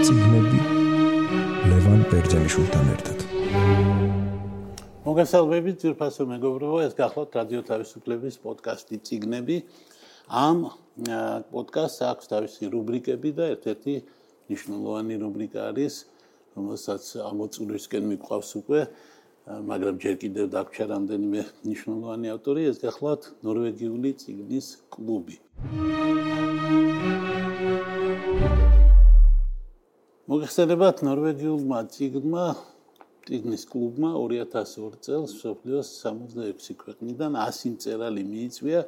ციგნები ლევან ბერძენიშვილთან ერთად. მოგესალმებით ძირფასო მეგობრებო ეს გახლავთ რადიო თავისუფლების პოდკასტი ციგნები ამ პოდკასტს აქვს თავისი რუბრიკები და ერთ-ერთი მნიშვნელოვანი რუბრიკა არის რომელსაც ამოწურვისკენ მიყვავს უკვე მაგრამ ჯერ კიდევ დაგვრჩა რამდენიმე მნიშვნელოვანი ავტორი ეს გახლავთ ნორვეგიული ციგნის კლუბი მოგხსენებათ ნორვეგიულმა ციგნმა ციგნის კლუბმა 2002 წელს სოფლიოს 66 ქვეყნიდან 100 მწერალი მიიწვია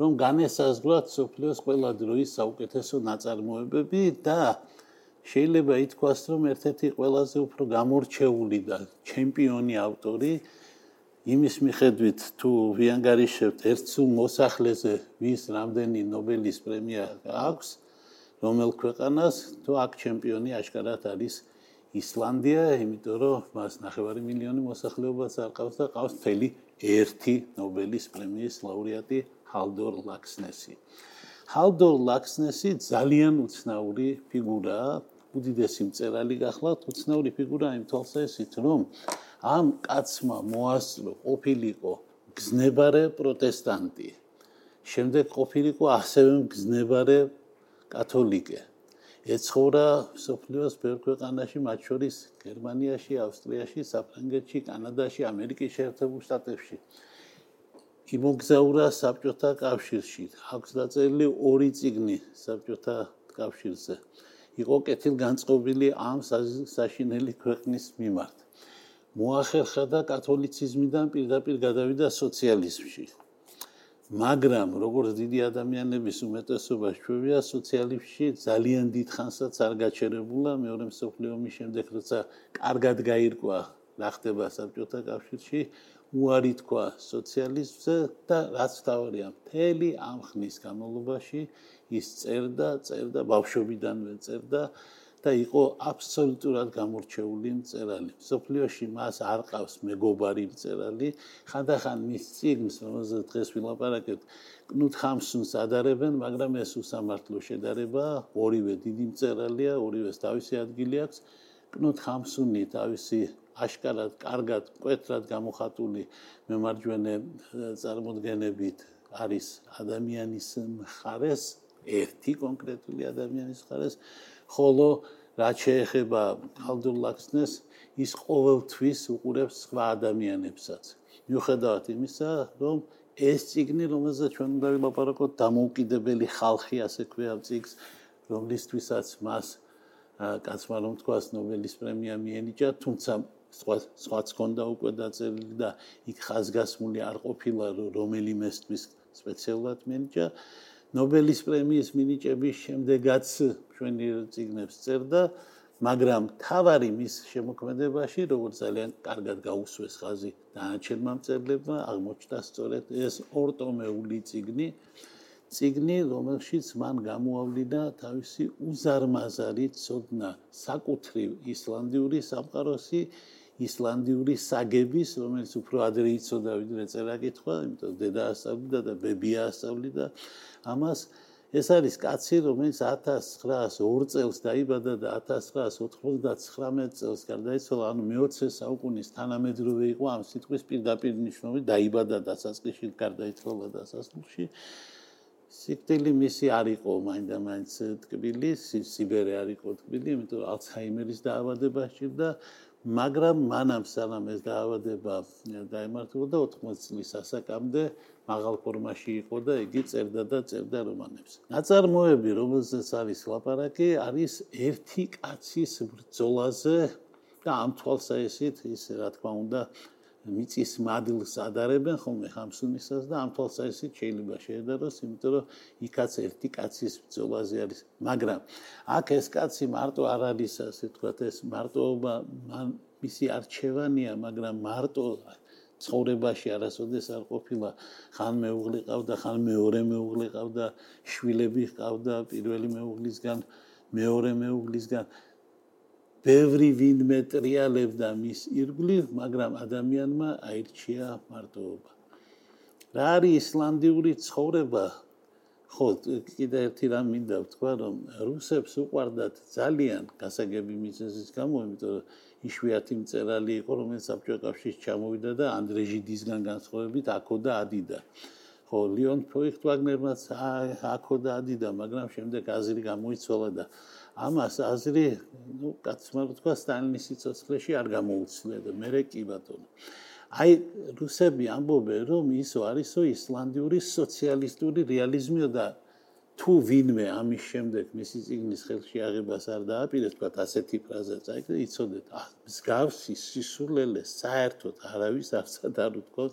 რომ განესაზღვრათ სოფლიოს ყველა დროის საუკეთესო ნაწარმოებები და შეიძლება ითქვას, რომ ერთ-ერთი ყველაზე უფრო გამორჩეული და ჩემპიონი ავტორი იმის მიხედვით თუ ვიანგარიშებთ ერთ სულ მოსახლეზე ვის რამდენი ნობელის პრემია აქვს, რომელ ქვეყანას თუ აქ ჩემპიონი აშკარად არის ისლანდია, იმიტომ რომ მას 9 მილიონი მოსახლეობაც არ ყავს და ყავს მთელი ერთი ნობელის პრემიის ლაურეატი ჰალდორ ლაქსნესი. ჰალდორ ლაქსნესი ძალიან უცნაური ფიგურაა უდიდესი მწერალი გახლავთ, უცნაური ფიგურა იმ თვალსაზრისით, რომ ამ კაცმა მოასწრო ყოფილიყო გზნებარე პროტესტანტი. შემდეგ ყოფილიყო ასევე გზნებარე კათოლიკე. ეცხოვრა სოფლიოს ბევრ ქვეყანაში, მათ შორის გერმანიაში, ავსტრიაში, საფრანგეთში, კანადაში, ამერიკის შეერთებულ შტატებში. იმოგზაურა საბჭოთა კავშირში. აქვს დაწერილი ორი წიგნი საბჭოთა კავშირზე. იყო კეთილგანწყობილი ამ საშინელი ქვეყნის მიმართ. მოახერხა და კათოლიციზმიდან პირდაპირ გადავიდა სოციალიზმში. მაგრამ როგორც დიდი ადამიანების უმეტესობა შვებია სოციალიზმში ძალიან დიდ ხანსაც არ გაჩერებულა. მეორე მსოფლიო ომის შემდეგ როცა კარგად გაირკვა რა ხდება საბჭოთა კავშირში უარი თქვა სოციალიზმზე და რაც თავია მთელი ამ ხნის განმავლობაში ის წერდა, წერდა ბავშვობიდანვე წერდა და იყო აბსოლუტურად გამორჩეული მწერალი. სოფლიოში მას არ ყავს მეგობარი მწერალი. ხანდახან მის წიგნს, რომელზეც დღეს ვილაპარაკებთ, კნუტ ხამსუნს ადარებენ, მაგრამ ეს უსამართლო შედარება. ორივე დიდი მწერალია, ორივეს თავისი ადგილი აქვს. კნუტ ხამსუნი თავისი აშკარად, კარგად, კვეთრად გამოხატული მემარჯვენე წარმოდგენებით არის ადამიანის მხარეს ერთი კონკრეტული ადამიანის ხარეს, ხოლო რაც შეეხება ხალდურ ლაქსნეს, ის ყოველთვის უყურებს სხვა ადამიანებსაც. მიუხედავად იმისა, რომ ეს ციგნი, რომელზეც ჩვენ უნდა ვილაპარაკოთ, დამოუკიდებელი ხალხი, ასე ქვია ციგს, რომლისთვისაც მას კაცმა რომ თქვას ნობელის პრემია მიენიჭა, თუმცა სხვა სხვაც ქონდა უკვე დაწერილი და იქ ხაზგასმული არ ყოფილა რომელიმესთვის სპეციალურად მიენიჭა. ნობელის პრემიის მინიჭების შემდეგაც ჩვენი ციგნებს წერდა, მაგრამ თავარი მის შემოქმედებაში, როგორც ძალიან კარგად გაუსვეს ხაზი დაანჩენმა მწერლებმა, აღმოჩნდა სწორედ ეს ორტომეული ციგნი, ციგნი, რომელშიც მან გამოავლინა თავისი უზარმაზარი ცოდნა საკუთრივ ისლანდიური სამყაროსი ისლანდიური საგების, რომელიც უფრო ადრე იცოდა ვიდრე წერა-კითხვა, იმიტომ დედა ასწავლიდა და ბებია ასწავლიდა. ამას ეს არის კაცი, რომელიც 1902 წელს დაიბადა და 1999 წელს გარდაიცვალა, ანუ მე-20 საუკუნის თანამედროვე იყო ამ სიტყვის პირდაპირ ნიშნობით დაიბადა დასაწყისში გარდაიცვალა დასასრულში. სიკტილი მისი არ იყო მაინდა-მაინც ტკბილი, სიბერე არ იყო ტკბილი, იმიტომ რომ ალცჰაიმერის დაავადება სჭირდა მაგრამ მანამ სანამ ეს დაავადება დაემართებოდა 80 წლის ასაკამდე მაღალ ფორმაში იყო და იგი წერდა და წერდა რომანებს. ნაწარმოები, რომელზეც არის ლაპარაკი, არის ერთი კაცის ბრძოლაზე და ამ თვალსაჩინით ის რა თქმა უნდა მიწის მადლს ადარებენ ხოლმე ხამსუნისას და ამ თვალსაჩინით შეიძლება შეედაროს, იმიტომ რომ იქაც ერთი კაცის ბრძოლაზე არის. მაგრამ აქ ეს კაცი მარტო არ არის, ასე ვთქვათ, ეს მარტოობა მან მისი არჩევანია, მაგრამ მარტო ცხოვრებაში არასოდეს არ ყოფილა ხან მეუღლე ყავდა ხან მეორე მეუღლე ყავდა შვილები ყავდა პირველი მეუღლისგან მეორე მეუღლისგან ბევრი ვინმე ტრიალებდა მის ირგვლივ მაგრამ ადამიანმა აირჩია მარტოობა რა არის ისლანდიური ცხოვრება ხო, კიდე ერთი რამ მინდა ვთქვა, რომ რუსებს უყვარდათ ძალიან გასაგები მიზეზის გამო, იმიტომ რომ იშვიათი მწერალი იყო, რომელიც საბჭოთა კავშირში ჩამოვიდა და ანდრეი ჟიდისგან განსხვავებით აქო და ადიდა. ხო, ლიონ ფოიხტვაგნერმაც აქო და ადიდა, მაგრამ შემდეგ აზრი გამოიცვალა და ამას აზრი, ну, კაცმა თქვა სტალინის სიცოცხლეში არ გამოუცნია და მე კი ბატონო. აი რუსები ამბობენ რომ ისო არისო ისლანდიური სოციალისტური რეალიზმიო და თუ ვინმე ამის შემდეგ მისი ციგნის ხელში აღებას არ დააპირეს, თქვა ასეთი ფრაზა წაიკრე, იცოდეთ, მსგავსი სისულელე საერთოდ არავის არცად არ უთქოს.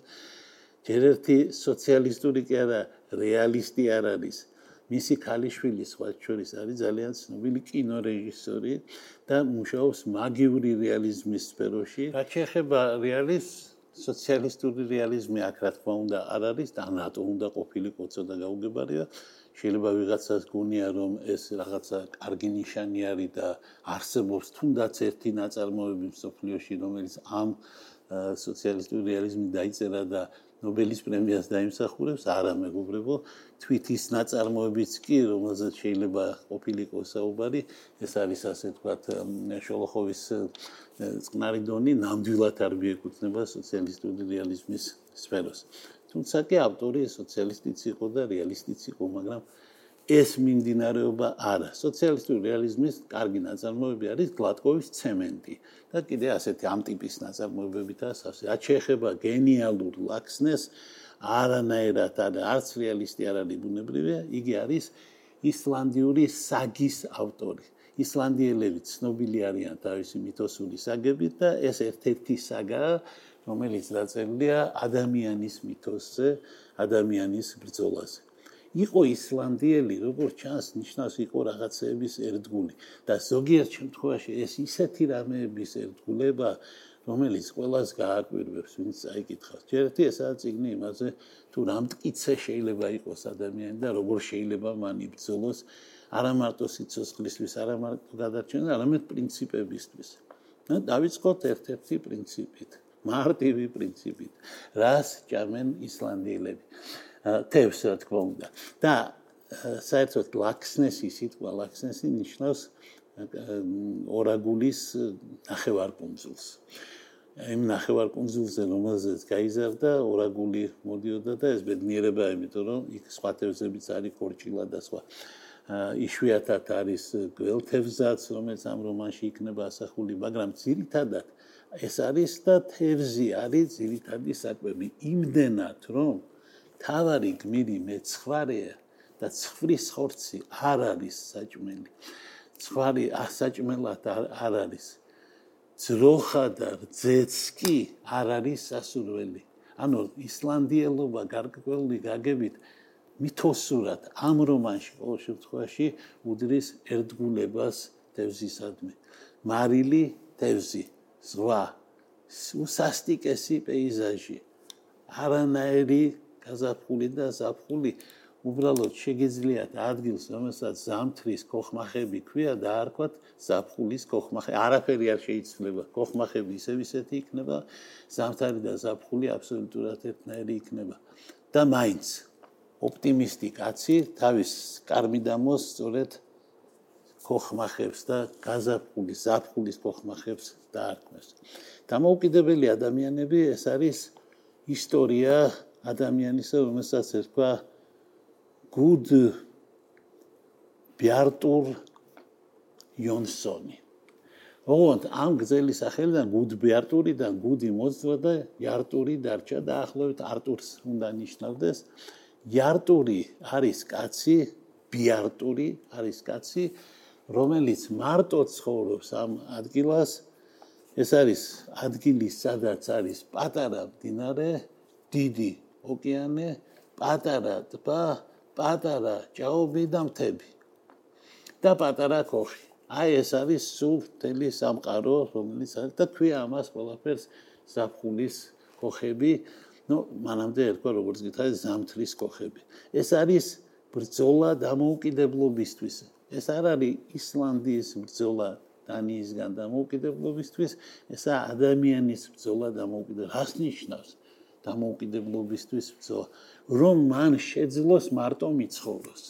ჯერ ერთი სოციალისტური კი არა, რეალისტი არ არის. მისი ქალიშვილი სხვა შორის არის ძალიან ცნობილი კინორეჟისორი და მუშაობს მაგიური რეალიზმის სფეროში. რაც შეეხება რეალიზმს სოციალისტური რეალიზმი აქ რა თქმა უნდა არ არის და ნატო უნდა ყოფილიყო ცოტა გაუგებარია შეიძლება ვიღაცას გონია რომ ეს რაღაცა კარგი ნიშანი არის და არსებობს თუნდაც ერთი ნაწარმოები მსოფლიოში რომელიც ამ სოციალისტური რეალიზმი დაიწერა და ნობელის პრემიას დაიმსახურებს. არა მეგობრებო თვითის ნაწარმოებიც კი რომელზეც შეიძლება ყოფილიყო საუბარი ეს არის ასე ვთქვათ შოლოხოვის წყნარი დონი ნამდვილად არ მიეკუთვნება სოციალისტური რეალიზმის სფეროს. თუმცა კი ავტორი სოციალისტიც იყო და რეალისტიც იყო მაგრამ ეს მიმდინარეობა არა. სოციალისტური რეალიზმის კარგი ნაწარმოები არის გლატკოვის ცემენტი და კიდე ასეთი ამ ტიპის ნაწარმოებებითაა სასე. რაც შეეხება გენიალურ ლაქსნეს, არანაირად არა არც რეალისტი არ არის ბუნებრივია, იგი არის ისლანდიური საგის ავტორი. ისლანდიელები ცნობილი არიან თავისი მითოსული საგებით და ეს ერთ-ერთი საგა რომელიც დაწერილია ადამიანის მითოსზე, ადამიანის ბრძოლაზე. იყო ისლანდიელი, როგორც ჩანს, ნიშნავს იყო რაღაცების ერთგული და ზოგიერთ შემთხვევაში ეს ისეთი რამეების ერთგულება, რომელიც ყოველას გააკვირვებს, ვინც წაიკითხავს. ჯერეთი ესაა ციგნი იმაზე, თუ რამტკიცე შეიძლება იყოს ადამიანი და როგორ შეიძლება მან იბრძოლოს არა მარტო სიცოცხლისთვის, არა მარტო გადარჩენა, არამედ პრინციპებისთვის. და დავიწყოთ ერთ-ერთი პრინციპით, მარტივი პრინციპით, რას ჭამენ ისლანდიელები. თევს რა თქმა უნდა. და საერთოდ ლაქსნესი სიტყვა ლაქსნესი ნიშნავს ორაგულის ნახევარკუნძულს. იმ ნახევარკუნძულზე რომელზეც გაიზარდა ორაგული მოდიოდა და ეს ბედნიერება იმიტომ რომ იქ სხვა თევზებიც არის ქორჭილა და სხვა. იშვიათად არის გველთევზაც რომელიც ამ რომანში იქნება ასახული მაგრამ ძირითადად ეს არის და თევზი არის ძირითადი საკვები იმდენად რომ თავარი გმირი მეცხვარეა და ცხვრის ხორცი არ არის საჭმელი. ცხვარი ასაჭმელად არ არის. ძროხა და ძეც კი არ არის სასურველი. ანუ ისლანდიელობა გარკვეული გაგებით მითოსურად ამ რომანში ყოველ შემთხვევაში უდრის ერთგულებას თევზისადმი. მარილი თევზი, ზღვა, უსასტიკესი პეიზაჟი. არანაირი გაზაფხული და ზაფხული უბრალოდ შეგიძლიათ ადგილს რომელსაც ზამთრის ქოხმახები ქვია და არ ქვათ ზაფხულის ქოხმახე. არაფერი არ შეიძლება ქოხმახები ისევ ისეთი იქნება ზამთარი და ზაფხული აბსოლუტურად ერთნაირი იქნება. და მაინც ოპტიმისტი კაცი თავის კარმიდამოს სწორედ ქოხმახებს და გაზაფხულის ზაფხულის ქოხმახებს დაარქმევს. დამოუკიდებელი ადამიანები ეს არის ისტორია ადამიანისა, რომელსაც ერქვა გუდ ბიარტურ იონსონი. ოღონდ ამ გზელი სახელიდან გუდ ბიარტურიდან გუდი მოძრა და იარტური დარჩა და ახლოვეთ არტურს უნდა ნიშნავდეს. იარტური არის კაცი, ბიარტური არის კაცი, რომელიც მარტო ცხოვრობს ამ ადგილას. ეს არის ადგილი, სადაც არის პატარა მდინარე, დიდი ოკეანე, პატარა ტბა, პატარა ჭაობი და მთები. და პატარა ქოხი. აი ეს არის სულ თელი სამყარო, რომელიც არის და ქვია ამას ყველაფერს ზაფხულის ქოხები. ნუ მანამდე ერქვა როგორც გითხარი ზამთრის ქოხები. ეს არის ბრძოლა დამოუკიდებლობისთვის. ეს არ არის ისლანდიის ბრძოლა დანიისგან დამოუკიდებლობისთვის, ესა ადამიანის ბრძოლა დამოუკიდებლობისთვის. რას ნიშნავს? დამოუკიდებლობისთვის ბრძოლა, რომ მან შეძლოს მარტო მიცხოვროს.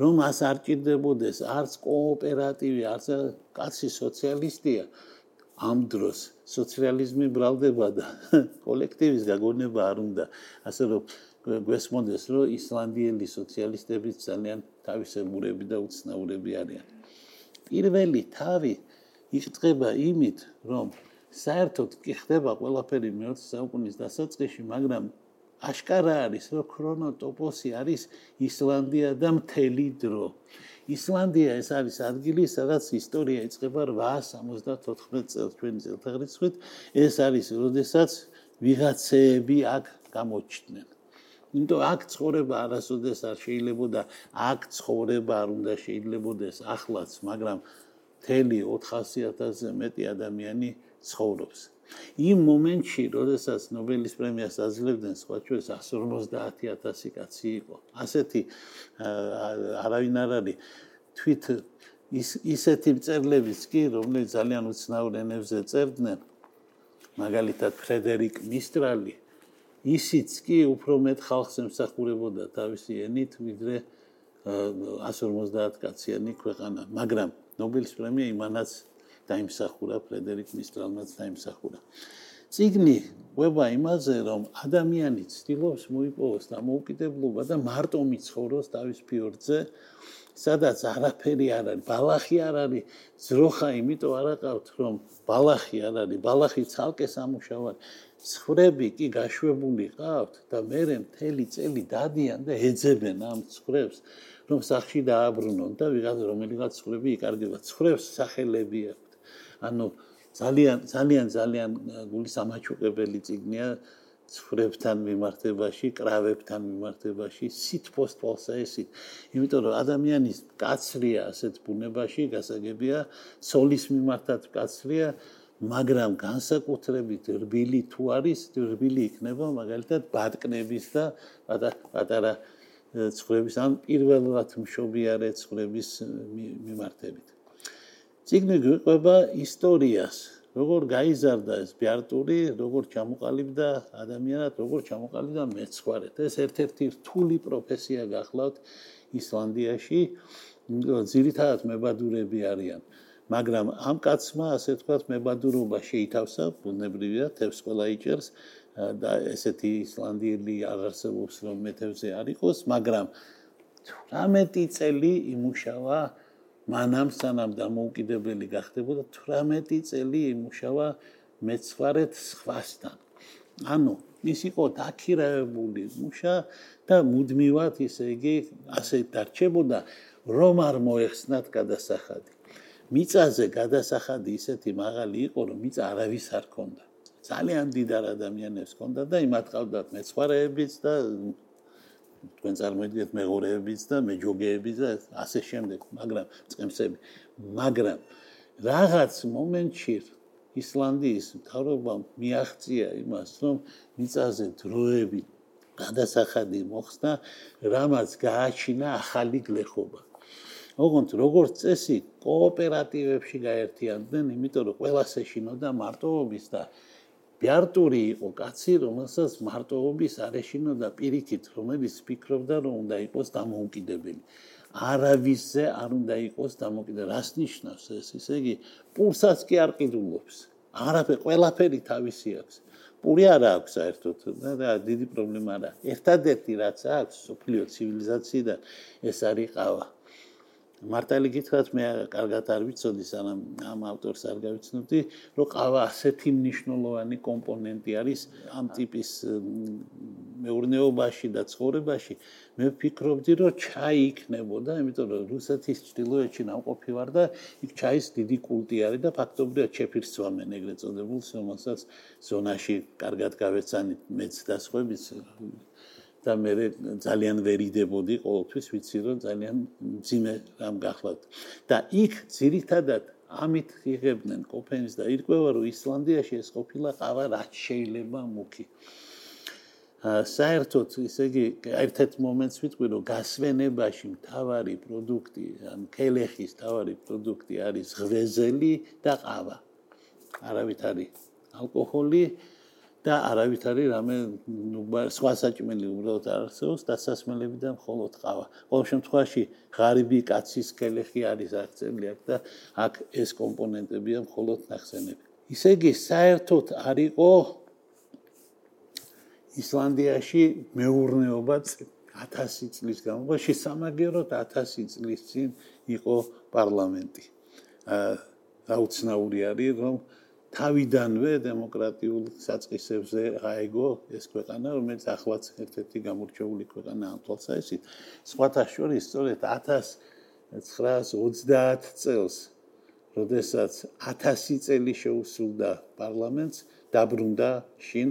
რომ ას არ ჭირდებოდეს არც კოოპერატივი, არც კაცი სოციალისტია. ამ დროს სოციალიზმი ბრალდება და კოლექტივის გაგონება არ უნდა. ასე რომ გვესმოდეს, რომ ისლანდიელი სოციალისტები ძალიან თავისებურები და უცნაურები არიან. პირველი თავი იხდება იმით, რომ საერთოდ კი ხდება ყველაფერი მე-20 საუკუნის დასაწყისში, მაგრამ აშკარა არის, რომ ქრონოტოპოსი არის ისლანდია და მთელი დრო. ისლანდია ეს არის ადგილი, სადაც ისტორია იწყება 874 წელს ჩვენი წელთაღრიცხვით. ეს არის, როდესაც ვიღაცეები აქ გამოჩნდნენ. იმიტომ აქ ცხოვრება არასოდეს არ შეიძლება და აქ ცხოვრება არ უნდა შეიძლებაოდეს ახლაც, მაგრამ მთელი 400000-ზე მეტი ადამიანი ცხოვრობს. იმ მომენტში, როდესაც ნობელის პრემიას აძლევდნენ, სხვა ჩვენს 150000 კაცი იყო. ასეთი არავინ არ არის თვით ის ისეთი წერლებიც კი, რომლებიც ძალიან უცნაურ ენებზე წერდნენ. მაგალითად, ფრედერიკ მისტრალი ისიც კი უფრო მეტ ხალხს ემსახურებოდა თავისი ენით, ვიდრე 150 კაციანი ქვეყანა, მაგრამ ნობელის პრემია იმანაც დაიმსახურა ფრედერიკ მისტრალმაც დაიმსახურა. წიგნი ყვება იმაზე, რომ ადამიანი ცდილობს მოიპოვოს დამოუკიდებლობა და მარტო მიცხოვროს თავის ფიორდზე, სადაც არაფერი არ არის, ბალახი არ არის, ძროხა იმიტომ არ აყავთ, რომ ბალახი არ არის, ბალახი ცალკე სამუშაო არის. ცხრები კი გაშვებული ყავთ და მერე მთელი წელი დადიან და ეძებენ ამ ცხრებს, რომ სახში დააბრუნონ და ვიღაც რომელიღაც ცხრები იკარგება. ცხრებს სახელები აქვს. ანუ ძალიან ძალიან ძალიან გულის ამაჩუყებელი ციგნია ცხრებთან მიმართებაში, კრავებთან მიმართებაში, სითფოს თვალსაესით. იმიტომ რომ ადამიანის კაცრია ასეთ ბუნებაში, გასაგებია, სოლის მიმართაც კაცრია, მაგრამ განსაკუთრებით რბილი თუ არის, რბილი იქნება მაგალითად ბატკნების და პატარა ცხრების ან პირველად მშობიარე ცხრების მიმართებით. ციგნი გვიყვება ისტორიას, როგორ გაიზარდა ეს ბიარტური, როგორ ჩამოყალიბდა ადამიანად, როგორ ჩამოყალიბდა მეცხვარეთ. ეს ერთ-ერთი რთული პროფესია გახლავთ ისლანდიაში. ძირითადად მებადურები არიან. მაგრამ ამ კაცმა ასე თქვათ მებადურობა შეითავსა, ბუნებრივია, თევს ყველა იჭერს და ესეთი ისლანდიელი არ არსებობს რომ მეთევზე არ იყოს, მაგრამ 18 წელი იმუშავა მანამ სანამ დამოუკიდებელი გახდებოდა 18 წელი იმუშავა მეცხვარეთ სხვასთან. ანუ ის იყო დაქირავებული მუშა და მუდმივად ისე იგი ასე დარჩებოდა რომ არ მოეხსნათ გადასახადი. მიწაზე გადასახადი ისეთი მაღალი იყო რომ მიწა არავის არ ქონდა. ძალიან დიდარ ადამიანებს ქონდა და იმათ ყავდათ მეცხვარეებიც და თქვენ წარმოიდგინეთ მეღორეებიც და მეჯოგეებიც და ასე შემდეგ, მაგრამ წემსები, მაგრამ რაღაც მომენტში ისლანდიის მთავრობამ მიაღწია იმას, რომ მიწაზე დროები გადასახადი მოხსნა, რამაც გააჩინა ახალი გლეხობა. ოღონდ როგორც წესი, კოოპერატივებში გაერთიანდნენ, იმიტომ რომ ყველა შეშინოდა მარტოობის და ბიარტური იყო კაცი, რომელსაც მარტოობის არეშინო და პირიქით, რომელიც ფიქრობდა, რომ უნდა იყოს დამოუკიდებელი. არავისზე არ უნდა იყოს დამოუკიდებელი. რას ნიშნავს ეს? ისე იგი, პულსაც კი არ ყიდულობს. არაფერი, ყველაფერი თავისი აქვს. პური არ აქვს საერთოდ და დიდი პრობლემა არა. ერთადერთი რაც აქვს სოფლიო ცივილიზაციიდან ეს არის ყავა. მარტალი გითხრათ მე კარგად არ ვიცოდი სანამ ამ ავტორს არ გავიცნობდი რომ ყავა ასეთი მნიშვნელოვანი კომპონენტი არის ამ ტიპის მეურნეობაში და ცხოვრებაში. მე ვფიქრობდი რომ ჩაი იქნებოდა იმიტომ რომ რუსეთის ჭtildeოეთში ნამყოფი ვარ და იქ ჩაის დიდი კულტი არის და ფაქტობრივად შეფირს ვამენ ეგრეთ წოდებულს რომელსაც ზონაში კარგად გავეცანით მეც და სხვაებიც და მე ძალიან ვერიდებოდი ყოველთვის ვიცი რომ ძალიან ძიმე რამ გახლავთ. და იქ ძირითადად ამით იღებდნენ კოფენის და ირკვევა რომ ისლანდიაში ეს ყოფილა ყავა რაც შეიძლება მუქი. საერთოდ ისე იგი ერთ-ერთ მომენტს ვიტყვი რომ გასვენებაში მთავარი პროდუქტი ან კელეხის მთავარი პროდუქტი არის ღვეზელი და ყავა. არავით არის ალკოჰოლი და არავითარი რამე სხვა საჭმელი უბრალოდ არ არსებობს დასასმელები და მხოლოდ ყავა. ყოველ შემთხვევაში ღარიბი კაცის კელეხი არის აქცელი აქ და აქ ეს კომპონენტებია მხოლოდ ნახსენები. ისე იგი საერთოდ არ იყო ისლანდიაში მეურნეობა 1000 წლის განმავლობაში სამაგეროთ 1000 წლის წინ იყო პარლამენტი. აა აუცნაური არის რომ თავიდანვე დემოკრატიულ საწყისებზე აიგო ეს ქვეყანა, რომელიც ახლაც ერთ-ერთი გამორჩეული ქვეყანა ამ თვალსაზრისით. სხვათა შორის, სწორედ 1930 წელს, როდესაც 1000 წელი შეუსრულდა პარლამენტს, დაბრუნდა შინ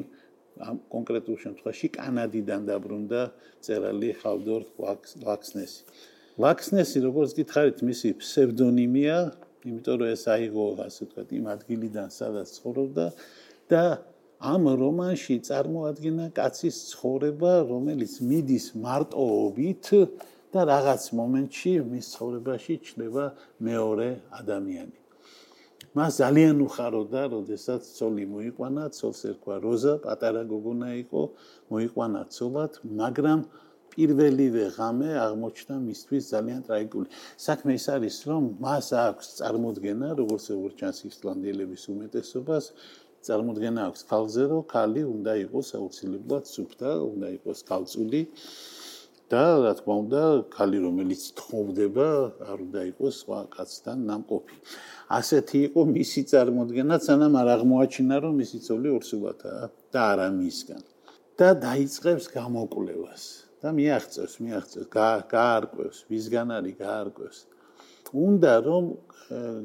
ამ კონკრეტულ შემთხვევაში კანადიდან დაბრუნდა წერალი ხალდორ ლაქსნესი. ლაქსნესი, როგორც გითხარით, მისი ფსევდონიმია იმიტომ რომ ეს აიღო ასე ვთქვათ იმ ადგილიდან სადაც ცხოვრობდა და ამ რომანში წარმოადგენა კაცის ცხოვრება რომელიც მიდის მარტოობით და რაღაც მომენტში მის ცხოვრებაში ჩნდება მეორე ადამიანი. მას ძალიან უხაროდა, როდესაც ცოლი მოიყვანა, ცოლს ერქვა როზა, პატარა გოგონა იყო, მოიყვანა ცოლად, მაგრამ პირველივე ღამე აღმოჩნდა მისთვის ძალიან ტრაგიკული. საქმე ის არის, რომ მას აქვს წარმოქმნა, როგორც როგორც ჩანს ისლანდიელების უმეტესობას, წარმოქმნა აქვს ქალზე, რომ ქალი უნდა იყოს აუცილებლად სუფთა, უნდა იყოს ქალწული. და რა თქმა უნდა, ქალი რომელიც თხოვდება, არ უნდა იყოს სხვა კაცთან ნამყოფი. ასეთი იყო მისი წარმოქმნა, სანამ არ აღმოაჩინა, რომ მისი ცოლი ორსულათაა და არა მისგან. და დაიწყებს გამოკვლევას. და მიაღწევს, მიაღწევს, გაარკვევს, ვისგან არის გაარკვევს. უნდა რომ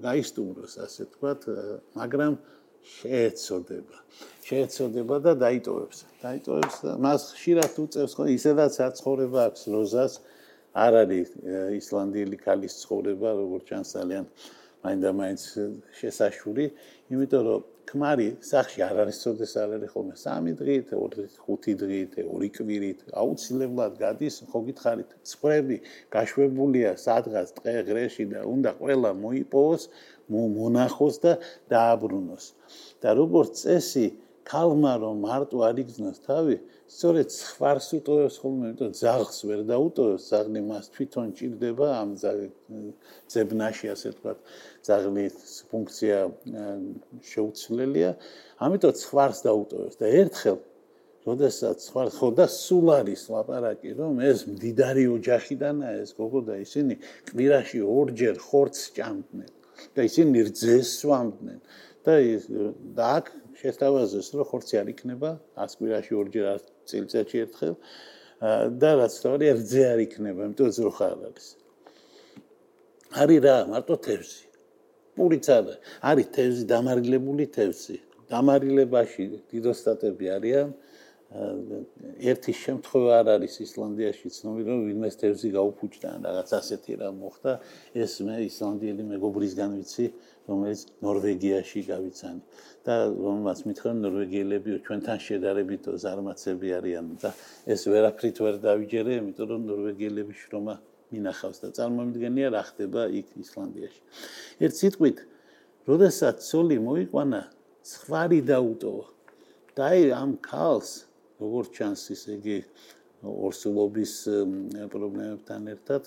გაისტუმროს, ასე თქვათ, მაგრამ შეეცოდება. შეეცოდება და დაიტოვებს. დაიტოვებს და მას ხშირად უწევს ხო ისედაც აცხოვრება აქვს როზას. არ არის ისლანდიელი ქალის ცხოვრება, როგორც ჩანს ძალიან მაინდა-მაინც შესაშური, იმიტომ რომ ქმარი სახში არ არის წოდეს არ არის ხოლმე 3 დღით, 5 დღით, 2 კვირით, აუცილებლად გადის, ხო გითხარით, წვრები გაშვებულია სადღაც ტყე ღრეში და უნდა ყველა მოიპოვოს, მონახოს და დააბრუნოს. და როგორც წესი, ქალმა რომ მარტო არ იგზნოს თავი, სწორედ ხვარს უტოვებს ხოლმე, იმიტომ ძაღლს ვერ დაუტოვებს, ძაღლი მას თვითონ ჭირდება ამ ძებნაში, ასე ვთქვათ, ძაღლის ფუნქცია შეუცვლელია, ამიტომ ხვარს დაუტოვებს და ერთხელ როდესაც ხვარ ხო და სულ არის ლაპარაკი რომ ეს მდიდარი ოჯახიდანა ეს გოგო და ისინი კვირაში ორჯერ ხორცს ჭამდნენ და ისინი რძეს სვამდნენ და ის და აქ შეესაბამეს რომ ხორცი არ იქნება ასკვირაში ორჯერ წელიწადში ერთხელ და რაც თორე რძე არ იქნება იმიტომ რომ ხარ არის არის რა მარტო თევზი. პურიც არა არის თევზი დამარილებული თევზი. დამარილებაში დიდოსტატები არიან. ერთი შემთხვევა არ არის ისლანდიაში ცნობილი რომ ვინმე თევზი გაუფუჭდა რაღაც ასეთი რა მოხდა. ეს მე ისლანდიელი მეგობრისგან ვიცი რომელიც ნორვეგიაში გავიცანი და რომელსაც მითხრა ნორვეგიელები ჩვენთან შედარებით ზარმაცები არიან და ეს ვერაფრით ვერ დავიჯერე იმიტომ რომ ნორვეგიელები შრომა მინახავს და წარმომიდგენია რა ხდება იქ ისლანდიაში. ერთ სიტყვით, როდესაც სოლი მოიყვანა, ხვარი დაუტოვა. და აი ამ ქალს, როგორც ჩანს ისე იგი ორსულობის პრობლემებთან ერთად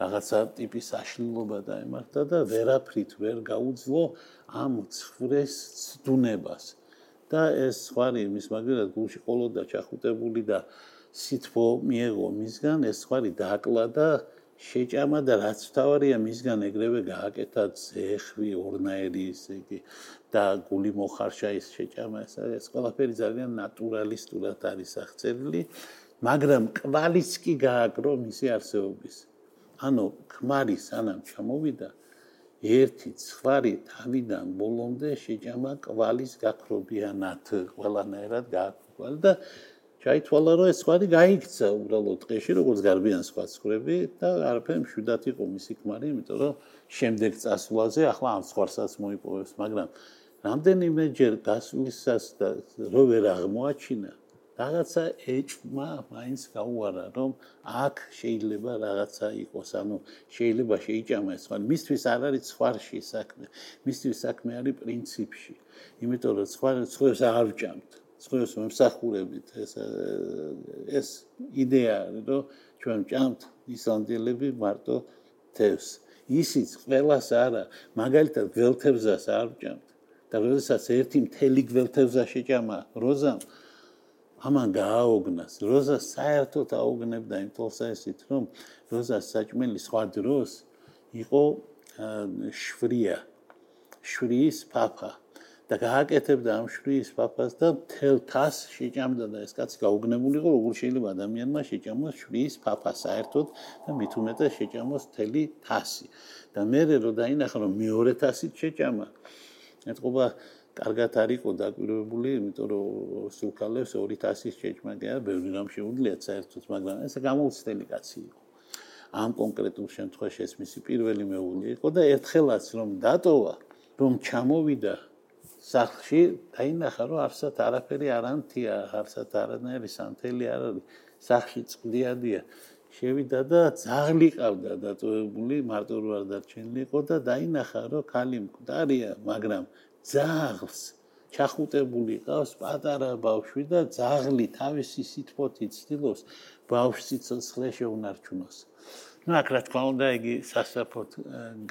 რაღაცა ტიპის აშლილობა დაემართა და ვერაფრით ვერ გაუძლო ამ ცხვრეს ცდუნებას. და ეს ხვარი მის მაგერად გულში ყოლოდა ჩახუტებული და სითბო მიეღო მისგან ეს ხარი დააკლა და შეჭამა და რაც თავარია მისგან ეგრევე გააკეთა ზეხვი ორნაირი ისე იგი და გული მოხარშა ის შეჭამა ეს ეს ყველაფერი ძალიან ნატურალისტურად არის აღწერილი მაგრამ კვალიც კი გააკრო მისი არსებობის ანუ ქმარი სანამ ჩამოვიდა ერთი ცხარი თავიდან ბოლომდე შეჭამა კვალის გაქრობიანად ყველანაირად გააკვალ და ჩაითვალა რომ ეს ხვარი გაიქცა უბრალოდ ტყეში როგორც გარბიან სხვა ცხვრები და არაფერ მშვიდად იყო მისი ქმარი იმიტომ რომ შემდეგ წასვლაზე ახლა ამ ხვარსაც მოიპოვებს მაგრამ რამდენიმე ჯერ გასვლისას და რო ვერ აღმოაჩინა რაღაცა ეჭმა მაინც გაუარა რომ აქ შეიძლება რაღაცა იყოს ანუ შეიძლება შეიჭამა ეს ხვარი მისთვის არ არის ხვარში საქმე. მისთვის საქმე არის პრინციპში. იმიტომ რომ ხვარი ხვებს არ ვჭამთ. ცხოვრებს მომსახურებით. ეს ეს იდეა რომ ჩვენ ჭამთ ისლანდიელები მარტო თევს. ისიც ყველას არა. მაგალითად გველთევზას არ ჭამთ და როდესაც ერთი მთელი გველთევზა შეჭამა როზამ ამან გააოგნას. როზა საერთოდ აოგნებდა იმ თვალსაჩინით რომ როზა საჭმელი სხვა დროს იყო შვრია შვრის papa და გააკეთებდა ამ შვრის papas და თელ თას შეჭამდა და ეს კაცი გაუგნებული იყო როგორ შეიძლება ადამიანმა შეჭამოს შვრის papa საერთოდ და მით უმეტეს შეჭამოს თელი თასი. და მე რო დაინახა რომ მეორე თასით შეჭამა. ეთყობა კარგად არისო დაკვირვებული იმიტომ რომ სულკალებს ორი თასის შეჭმა და ბევრი რამ შეუძლიათ საერთოდ მაგრამ ეს გამოუცდელი კაცი იყო. ამ კონკრეტულ შემთხვევაში ეს მისი პირველი მეუღლე იყო და ერთხელაც რომ დატოვა რომ ჩამოვიდა სახლში დაინახა რომ არსად არაფერი არ ანთია არსად არანაირი სანთელი არ არის. სახლში წვდიადია შევიდა და ძაღლი ყავდა დატოვებული მარტო არ დარჩენილი იყო და დაინახა რომ ქალი მკვდარია მაგრამ ძაღლს ჩახუტებული ყავს პატარა ბავშვი და ძაღლი თავისი სიტყვით ცდილობს ბავშვს სიცოცხლე შეუნარჩუნოს. ну აქ რა თქმა უნდა იგი სასაფოთ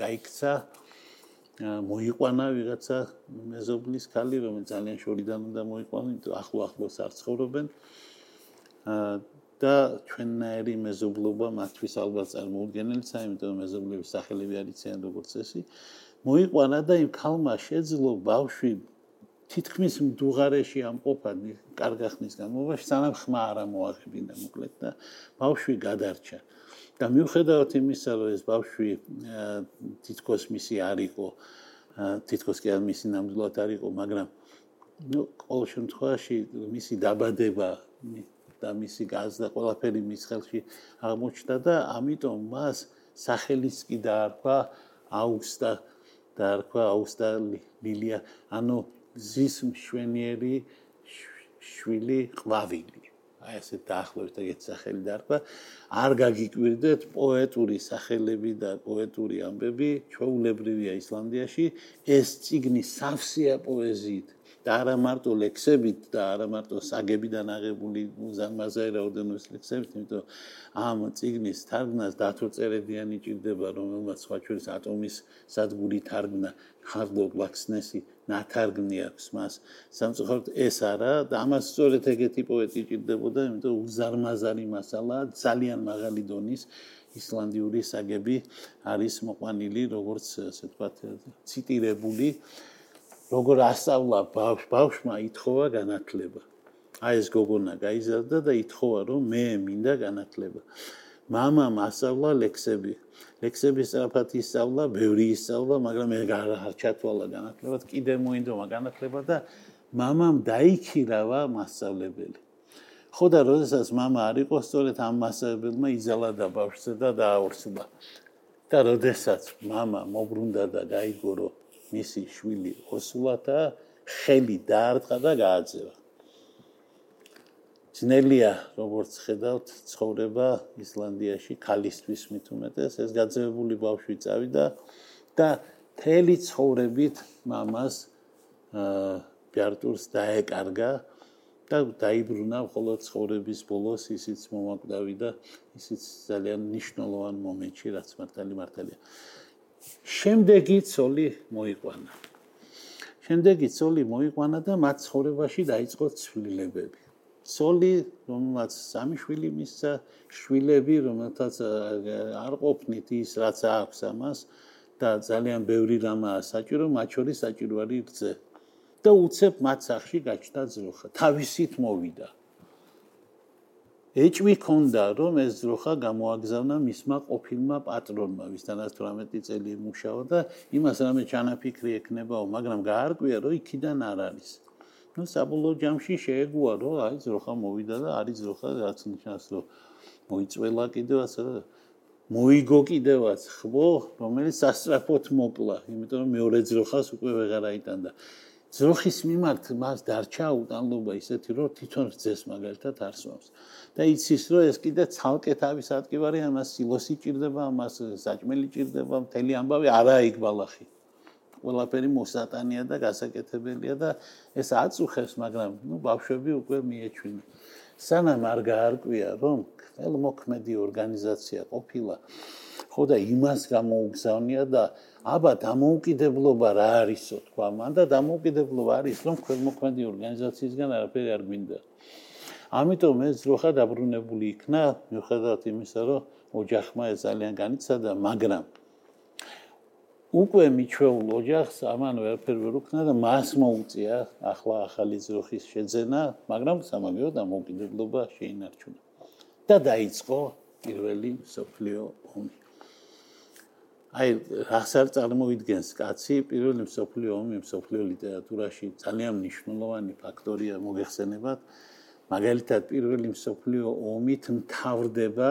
გაიქცა. მოიყვანა ვიღაცა მეზობლის ქალი რომელიც ძალიან შორიდან უნდა მოიყვანა იმიტომ ახლო ახლოს არ ცხოვრობენ და ჩვენნაირი მეზობლობა მათთვის ალბათ წარმოუდგენელიც აი იმიტომ მეზობლების სახელები არიციან როგორც წესი მოიყვანა და იმ ქალმა შეძლო ბავშვი თითქმის მდუღარეში ამყოფა კარგა ხნის განმავლობაში სანამ ხმა არ მოაღებინა მოკლედ და ბავშვი გადარჩა. და მიუხედავად იმისა რომ ეს ბავშვი თითქოს მისი არ იყო თითქოს კი არ მისი ნამდვილად არ იყო მაგრამ ну ყოველ შემთხვევაში მისი დაბადება და მისი გაზდა ყველაფერი მის ხელში აღმოჩნდა და ამიტომ მას სახელიც კი დაარქვა აუგუსტა დაარქვა აუგუსტა ლილია ანუ ზის მშვენიერი შვილი ყვავილი. აი ესე დაახლოებით ეგეთ სახელი დაარქვა. არ გაგიკვირდეთ პოეტური სახელები და პოეტური ამბები ჩვეულებრივია ისლანდიაში. ეს ციგნი სავსეა პოეზიით და არა მარტო ლექსებით და არა მარტო საგებიდან აღებული მუზამაზე რაოდენობის ლექსებით, იმიტომ ამ ციგნის თარგმნას დათო წერედიანი ჭირდება, რომელმაც სხვა ჩვენს ატომის სადგური თარგმნა, ხარდო ლაქსნესი ნათარგმნი აქვს მას. სამწუხაროდ ეს არა და ამას სწორედ ეგეთი პოეტი ჭირდებოდა, იმიტომ უზარმაზარი მასალა, ძალიან მაღალი დონის ისლანდიური საგები არის მოყვანილი, როგორც ასე ვთქვათ, ციტირებული როგორ ასავლა ბავშვ ბავშვმა ითხოვა განათლება. აი ეს გოგონა გაიზარდა და ითხოვა რომ მე მინდა განათლება. მამამ ასავლა ლექსები. ლექსების საფათ ისავლა, ბევრი ისავლა, მაგრამ მე არ ჩათვალა განათლება, კიდე მოინდომა განათლება და მამამ დაიქირავა მასწავლებელი. ხო და როდესაც мама არ იყო სწორედ ამ მასწავლებელმა იზალა და ბავშვზე და დააორსა. და როდესაც мама მოbrunდა და გაიგო რომ მისი შვილი ოსულათა ხელი დაარტყა და გააძევა. ძნელია, როგორც ხედავთ, ცხოვრება ისლანდიაში ქალისთვის მით უმეტეს, ეს გაძევებული ბავშვი წავიდა და თელი ცხოვრებით მამას აა პიარტურს დაეკარგა და დაიბრუნა მხოლოდ ცხოვრების ბოლოს ისიც მომაკვდავი და ისიც ძალიან ნიშნულოვან მომენტში, რაც მართალი მართალია. შემდეგი ცოლი მოიყვანა. შემდეგი ცოლი მოიყვანა და მათ ცხოვრებაში დაიწყო ცვლილებები. ცოლი, რომელსაც სამი შვილი მისცა, შვილები, რომელთაც არ ყოფნით ის, რაც აქვს ამას და ძალიან ბევრი რამაა საჭირო, მათ შორის საჭირო არის რძე. და უცებ მათ სახში გაჩნდა ძროხა. თავისით მოვიდა. ეჭვი ქონდა რომ ეს ძროხა გამოაგზავნა მისმა ყოფილმა პატრონმა ვისთანაც 18 წელი მუშაობდა იმას რამე ჩანაფიქრი ექნებაო მაგრამ გაარკვია რომ იქიდან არ არის. ну საბოლოო ჯამში შეეგუა რომ აი ძროხა მოვიდა და არის ძროხა რაც ნიშნავს რომ მოიწველა კიდევაც მოიგო კიდევაც ხო რომელიც სასწრაფოდ მოკლა იმიტომ რომ მეორე ძროხას უკვე ვეღარ აიტანდა ძროხის მიმართ მას დარჩა უტანლობა ისეთი რომ თვითონ რძეს მაგალითად არსვავს და იცის რომ ეს კიდე ცალკე თავის ადგილარი ამას სილოსი ჭირდება ამას საჭმელი ჭირდება მთელი ამბავი არა იქ ბალახი ყველაფერი მოსატანია და გასაკეთებელია და ეს აწუხებს, მაგრამ ნუ ბავშვები უკვე მიეჩვენა. სანამ არ გაარკვია, რომ ხელმოქმედი ორგანიზაცია ყოფილა, ხო და იმას გამოუგზავნია და აბა დამოუკიდებლობა რა არისო თქვა, მან და დამოუკიდებლობა არის, რომ ხელმოქმედი ორგანიზაციისგან არაფერი არ გვინდა. ამიტომ ეს ძროხა დაბრუნებული იქნა, მიუხედავად იმისა, რომ ოჯახმა ეს ძალიან განიცადა, მაგრამ უკვე მიჩვეულ ოჯახს ამან ვერაფერ ვერ უქნა და მას მოუწია ახლა ახალი ძროხის შეძენა, მაგრამ სამაგეო დამოუკიდებლობა შეინარჩუნა. და დაიწყო პირველი სოფლიო ომი. აი, რასარ წარმოიდგენს კაცი პირველი სოფლიო ომი სოფლიო ლიტერატურაში ძალიან მნიშვნელოვანი ფაქტორია მოგეხსენებათ. მაგალითად პირველი მსოფლიო ომით მთავრდება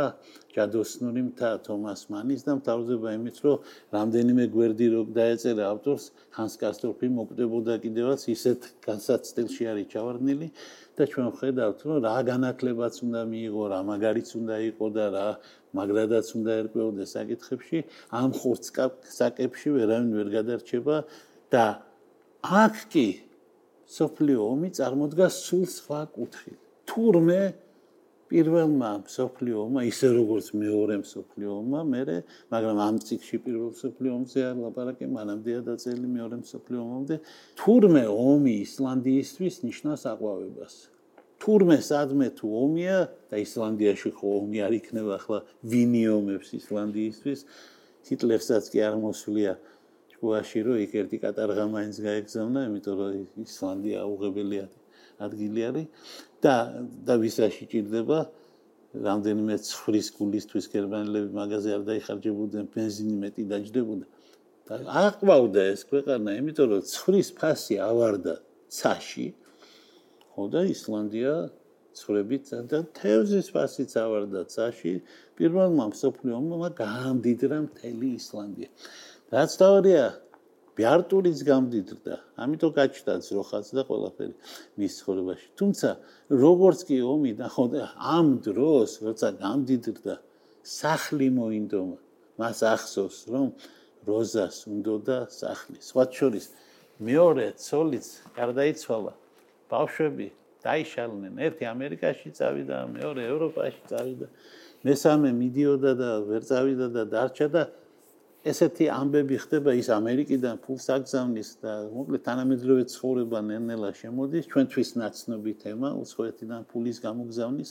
ჯადოსნური მთა თომას მანის და მთავრდება იმით რომ რამდენიმე გვერდი რო დაეწერა ავტორს ჰანს კასტორფი მოკვდებოდა კიდევაც ისეთ განსაცდელში არის ჩავარდნილი და ჩვენ ხედავთ რომ რა განაკლებაც უნდა მიიღო რა მაგარიც უნდა იყო და რა მაგრადაც უნდა ერკვეოდეს საკითხებში ამ ხურცკაკებში ვერავინ ვერ გადარჩება და აქ კი სოფლიო ომი წარმოდგა სულ სხვა კუთხით თურმე პირველმა სოფლიომა ისე როგორც მეორე სოფლიომა მე მაგრამ ამ ციკში პირველ სოფლიომზე ლაპარაკი მანამდეა დაწელი მეორე სოფლიომამდე თურმე ომი ისლანდიისთვის ნიშნავს აყვავებას. თურმე სადმე თუ ომია და ისლანდიაში ხო ომი არ იქნება ახლა ვინიომებს ისლანდიისთვის ჰიტლერსაც კი არ მოსვლია ჭუაში რომ იქ ერთი კატარღა მაინც გაეგზავნა იმიტომ რომ ისლანდია უღებელია ადგილი არის და და ვისაში ჭირდება რამდენიმე ცხრის გულისთვის გერმანელები მაღაზია არ დაიხარჯებოდნენ, бенზინი მეტი დაჯდებოდა. და აყვავდა ეს ქვეყანა, იმიტომ რომ ცხრის ფასი ავარდა ცაში. ხო და ისლანდია ცხრებით და თევზის ფასიც ავარდა ცაში. პირველმა მსოფლიო ომმა დაამდიდრა მთელი ისლანდია. რაც თავია ბიარტურის გამდიდრდა, ამიტომ გაჩნდა ძროხაც და ყველაფერი მის ცხოვრებაში. თუმცა როგორც კი ომი ნახონდა ამ დროს, როცა გამდიდრდა, სახლი მოინდომა. მას ახსოვს, რომ როზას უნდოდა სახლი. სხვა შორის მეორე ცოლიც გარდაიცვალა. ბავშვები დაიშალნენ. ერთი ამერიკაში წავიდა, მეორე ევროპაში წავიდა. მესამე მიდიოდა და ვერ წავიდა და დარჩა და ესეთი ამბები ხდება ის ამერიკიდან ფულს აგზავნის და მოკლედ თანამედროვე ცხოვრება ნენელა შემოდის ჩვენთვის ნაცნობი თემა უცხოეთიდან ფულის გამოგზავნის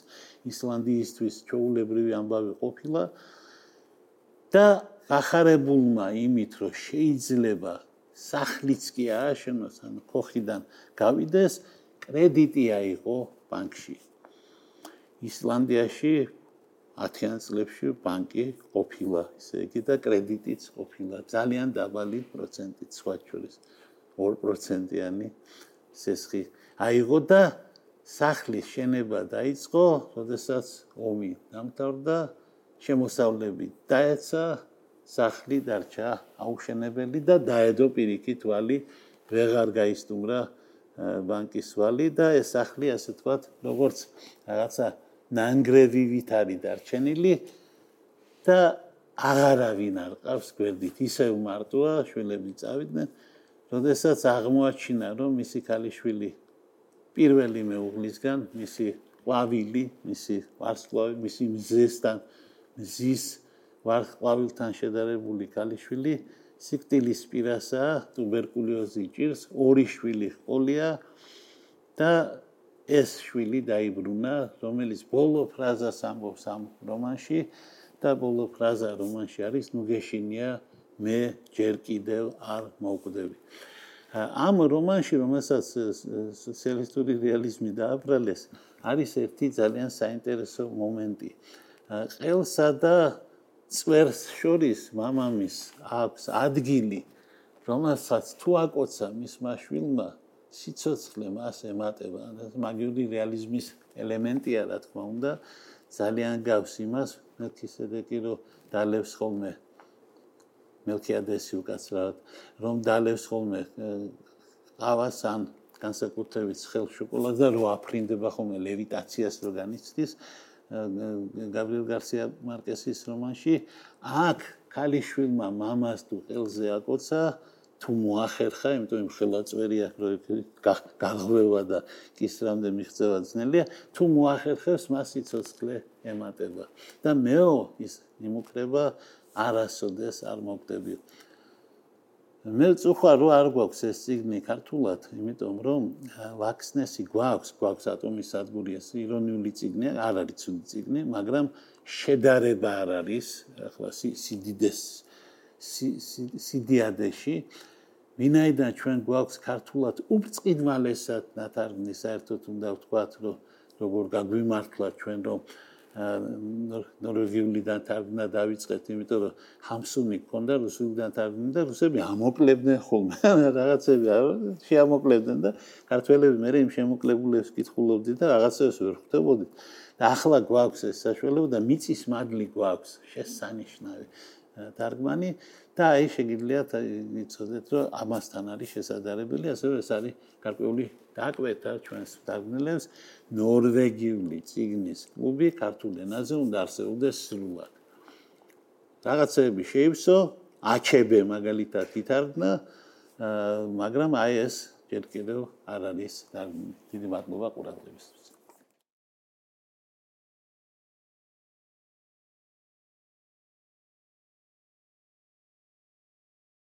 ისლანდიისთვის ჩაულებრივი ამბავი ყოფილა და ახარებულმა იმით რომ შეიძლება სახლიც კი ააშენოს ან ხოხიდან გავიდეს კრედიტი აიღო ბანკში. ისლანდიაში 10-იან წლებში ბანკი ყოფილა, ესე იგი და კრედიტიც ყოფილა ძალიან დაბალი პროცენტით, სხვა შორის 2%-იანი სესხი. აიღო და სახლის შენება დაიწყო, როდესაც ომი დამთავრდა, შემოსავლები დაეცა, სახლი დარჩა აუშენებელი და დაედო პირიქით ვალი ვეღარ გაისტუმრა ბანკის ვალი და ეს სახლი ასე თქვათ, როგორც რაღაცა ნანგრევივით არის დარჩენილი და აღარავინ არ ყავს გვერდით. ისევ მარტოა შვილები წავიდნენ როდესაც აღმოაჩინა რომ მისი ქალიშვილი პირველი მეუღლისგან მისი ყვავილი მისი ვარსკვლავი მისი მზესთან მზის ვარსკვლავილთან შედარებული ქალიშვილი სიკტილის პირასა ტუბერკულოზი ჭირს ორი შვილი ყოლია და ეს შვილი დაიბრუნა, რომელიც ბოლო ფრაზას ამბობს ამ რომანში და ბოლო ფრაზა რომანში არის ნუ გეშინია მე ჯერ კიდევ არ მოვკვდები. ამ რომანში, რომელსაც სოციალისტური რეალიზმი დააბრალეს, არის ერთი ძალიან საინტერესო მომენტი. ყელსა და წვერს შორის მამამის აქვს ადგილი, რომელსაც თუ აკოცა მისმა შვილმა სიცოცხლე მას ემატება და მაგიური რეალიზმის ელემენტია რა თქმა უნდა. ძალიან გავს იმას მეთქისედეკი რომ დალევს ხოლმე მელქიადესი უკაცრავად რომ დალევს ხოლმე ყავას ან განსაკუთრებით ხელ შოკოლადს და რო აფრინდება ხოლმე ლევიტაციას რო განიცდის გაბრიელ გარსია მარკესის რომანში აქ ქალიშვილმა მამას თუ ყელზე აკოცა თუ მოახერხა, იმიტომ იმ ხელაწვერია, რომ გაღვევა და კისრამდე მიღწევა ძნელია, თუ მოახერხებს მას სიცოცხლე ემატება. და მეო ის იმუქრება არასოდეს არ მოგდები. მე წუხარ რო არ გვაქვს ეს ციგნი ქართულად, იმიტომ რომ ვაქსნესი გვაქვს, გვაქვს ატომის სადგური ეს ირონიული ციგნი, არ არის ცუდი ციგნი, მაგრამ შედარება არ არის, ახლა სიდიდეს სიდიადეში ვინაიდან ჩვენ გვაქვს ქართულად უბწყინვალესად ნათარგმნი საერთოდ უნდა ვთქვათ რომ როგორ გაგვიმართლა ჩვენ რომ ნორვეგიული დათარგმნა დავიწყეთ იმიტომ რომ ჰამსუნი ქონდა რუსული დათარგმნა და რუსები ამოკლებდნენ ხოლმე რაღაცები შეამოკლებდნენ და ქართველები მე იმ შემოკლებულებს კითხულობდი და რაღაცებს ვერ ხვდებოდი. და ახლა გვაქვს ეს საშუალება და მიწის მადლი გვაქვს შესანიშნავი თარგმანი და აი შეგიძლიათ იცოდეთ რომ ამასთან არის შესაძლებელი ასევე ეს არის გარკვეული დაკვეთა ჩვენს თარგმნელებს ნორვეგიული ციგნის კლუბი ქართულ ენაზე უნდა არსებობდეს სრულად. რაღაცები შეიფსო აჩებე მაგალითად ითარგმნა მაგრამ აი ეს ჯერ კიდევ არ არის დიდი მადლობა ყურადღებისთვის